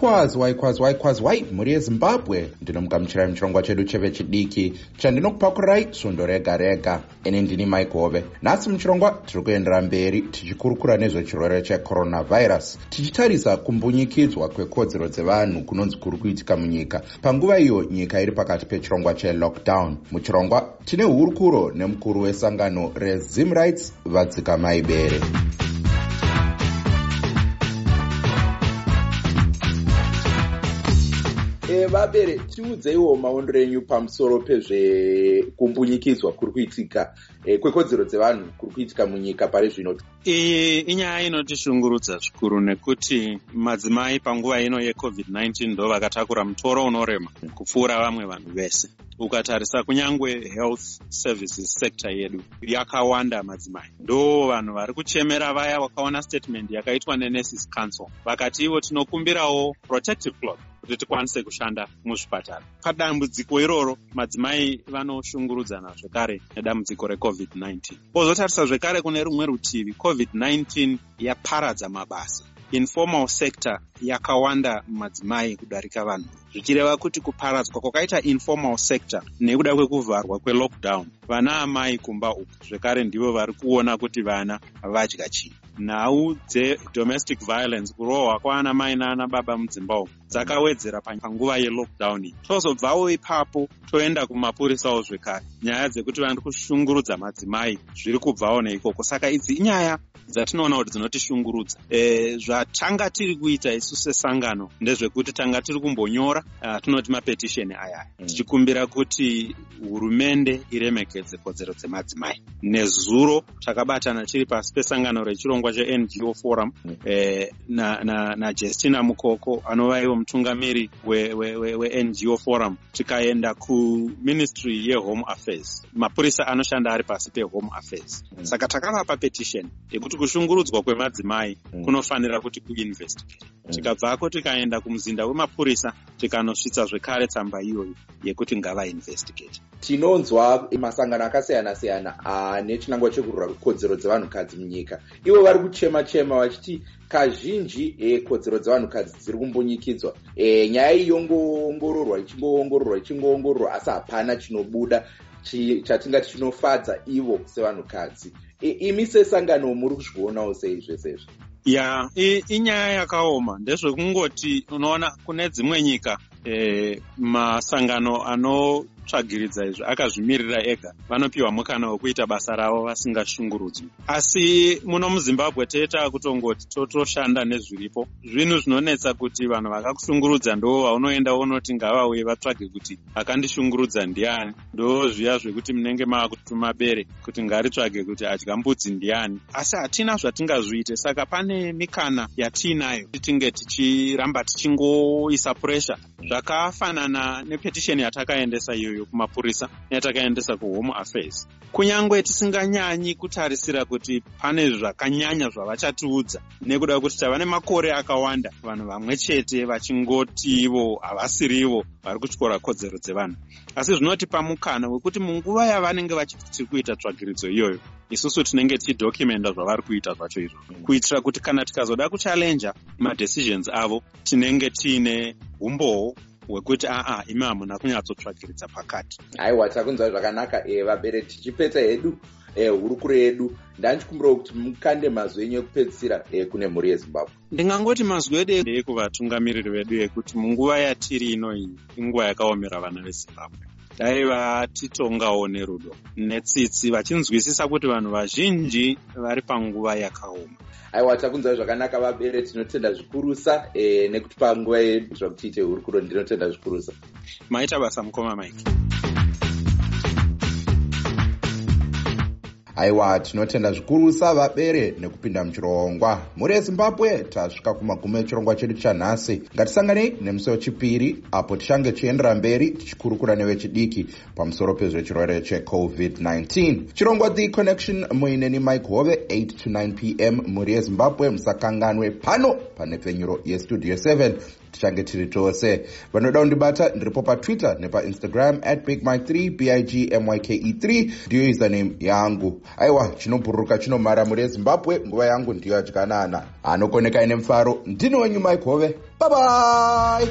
kwazwai kwazwai kwazwai mhuri yezimbabwe. Ndinomugamuchirai muchirongwa chedu chevechidiki chandinokupakurirai sundo rega rega. Ini ndini maigove nhasi muchirongwa tiri kuendera mberi tichikurukura nezvechirwere checoronavhairus tichitarisa kumbunyikidzwa kwekodzero dzevanhu kunonzi kuri kuitika munyika. Panguva iyo nyika iri pakati pechirongwa chelockdown muchirongwa tine hurukuro nemukuru wesangano rezim rights vadzika maibere vabere tiudzeiwo maondero enyu pamusoro pezvekumbunyikidzwa kuri kuitika e, kwekodzero dzevanhu kuri kuitika munyika pari zvino. Iyi inyaya inotishungurudza zvikuru nekuti madzimai panguva ino yecovid-19 ndo vakatakura mutoro unorema kupfuura vamwe vanhu vese. Ukatarisa kunyange health services sector yedu yakawanda madzimai. Ndo vanhu vari kuchemera vaya vakaona statement yakaitwa nenurses council. Vakati ivo tinokumbirawo protective cloth kuti tikwanise kushanda muzvipatara. Padambudziko iroro madzimai vanoshungurudzana zvekare nedambudziko recovid-19 pozotarisa zvekare kune rumwe rutivi covid-19 yaparadza mabasa. Informal sector yakawanda madzimai kudarika vanhu zvichireva kuti kuparadzwa kwakaita informal sector nekuda kwekuvharwa kwelockdown. Vana amai kumba uku zvekare ndivo vari kuona kuti vana vadya chii. Nhau dzedomestic violence kurohwa kwaana mai naana baba mudzimba umu dzakawedzera panguva yelockdown iyi. Tozobvawo ipapo toenda kumapurisawo zvekare nyaya dzekuti vari kushungurudza madzimai zviri kubvawo neikoko. Saka idzi inyaya dzatinoona kuti dzinotishungurudza e, zvatanga tiri kuita isu sesangano ndezvekuti tanga tiri kumbonyora uh, tinoti mapetisheni ayaya mm. tichikumbira kuti hurumende iremekedze kodzero dzemadzimai nezuro takabatana tiri pasi pesangano rechirongwa chengo forum mm. e, najustina na, na mukoko anova iwo mutungamiri wengo we, we, we forum tikaenda kuministry yehome affairs mapurisa anoshanda ari pasi pehome affairs mm. saka takavapa petisheni yekuti kushungurudzwa kwemadzimai mm. kunofanira kuti kuinvestigate. Tikabvako tikaenda kumuzinda wemapurisa tikanosvitsa zvekare tsamba iyoyo yekuti ngavainvestigate tinonzwa masangano akasiyana-siyana ane chinangwa chekurura kodzero dzevanhukadzi munyika. Ivo vari kuchema chema vachiti kazhinji e, kodzero dzevanhukadzi dziri kumbunyikidzwa e, nyaya iyi yongoongororwa ichingoongororwa ichingoongororwa asi hapana chinobuda chatingati chinofadza ivo sevanhukadzi. Imi sesangano muri kuzvionawo sei zvese izvi ya inyaya yakaoma. Ndezvekungoti unoona kune dzimwe nyika e, masangano ano tsvagiridza izvi akazvimirira ega. Vanopiwa mukana wekuita basa ravo vasingashungurudzwi asi muno muzimbabwe teeta kutongoti totoshanda nezviripo. Zvinhu zvinonetsa kuti vanhu vakakushungurudza ndo vaunoenda wonoti ngavauye vatsvage kuti akandishungurudza ndiani. Ndo zviya zvekuti munenge maakutuma bere kuti ngaritsvage kuti adya mbudzi ndiani. Asi hatina zvatingazviite saka pane mikana yatiinayo tinge tichiramba tichingoisa puresha. Zvakafanana nepetisheni yatakaendesa iyoyo iyoyo kumapurisa yatakaendesa kuhome affairs. Kunyange tisinganyanyi kutarisira kuti pane zvakanyanya zvavachatiudza nekuda kwekuti tava nemakore akawanda vanhu vamwe chete vachingoti ivo havasirivo vari kutyora kodzero dzevanhu. Asi zvinotipa mukana wekuti munguva yavanenge vachiti kuita tsvagiridzo iyoyo isusu tinenge tichidhocumenda zvavari kuita zvacho izvo kuitira kuti kana tikazoda kuchalenja madecisions avo tinenge tiine umbowo hwekuti aa imi hamuna kunyatsotsvagiridza pakati. Aiwa takunzwa zvakanaka e, vabere tichipedza hedu e, hurukuro yedu. Ndanchikumbirawo kuti mukande mazwi enyu ekupedzisira e, kune mhuri yezimbabwe. Ndingangoti mazwi edu ndeyekuvatungamiriri vedu yekuti munguva yatiri ino iyi inguva yakaomera vana vezimbabwe dai vatitongawo nerudo. Netsitsi vachinzwisisa kuti vanhu vazhinji vari panguva yakaoma. Aiwa takunzwa zvakanaka vabere tinotenda zvikurusa e, nekuti panguva yedu zvakuti tiite hurukuro ndinotenda zvikurusa. Maita basa mukoma mike aiwa tinotenda zvikurusa vabere nekupinda muchirongwa. Mhuri yezimbabwe tasvika kumagumo echirongwa chedu chanhasi. Ngatisanganei nemusi wechipiri apo tichange tichiendera mberi tichikurukura nevechidiki pamusoro pezvechirwere checovid-19 chirongwa the connection muineni mike hove 8 to 9 p m. Mhuri yezimbabwe musakanganwe pano pane pfenyuro yestudio 7 tichange tiri tose. Vanoda kundibata ndiripo patwitter nepainstagram at bigmike 3 big myke 3 ndiyo username yangu aiwa chinobhururuka chinomara muri yezimbabwe nguva yangu ndiyo yadyanana anokoneka ine mufaro. Ndini wenyu mike hove. Babai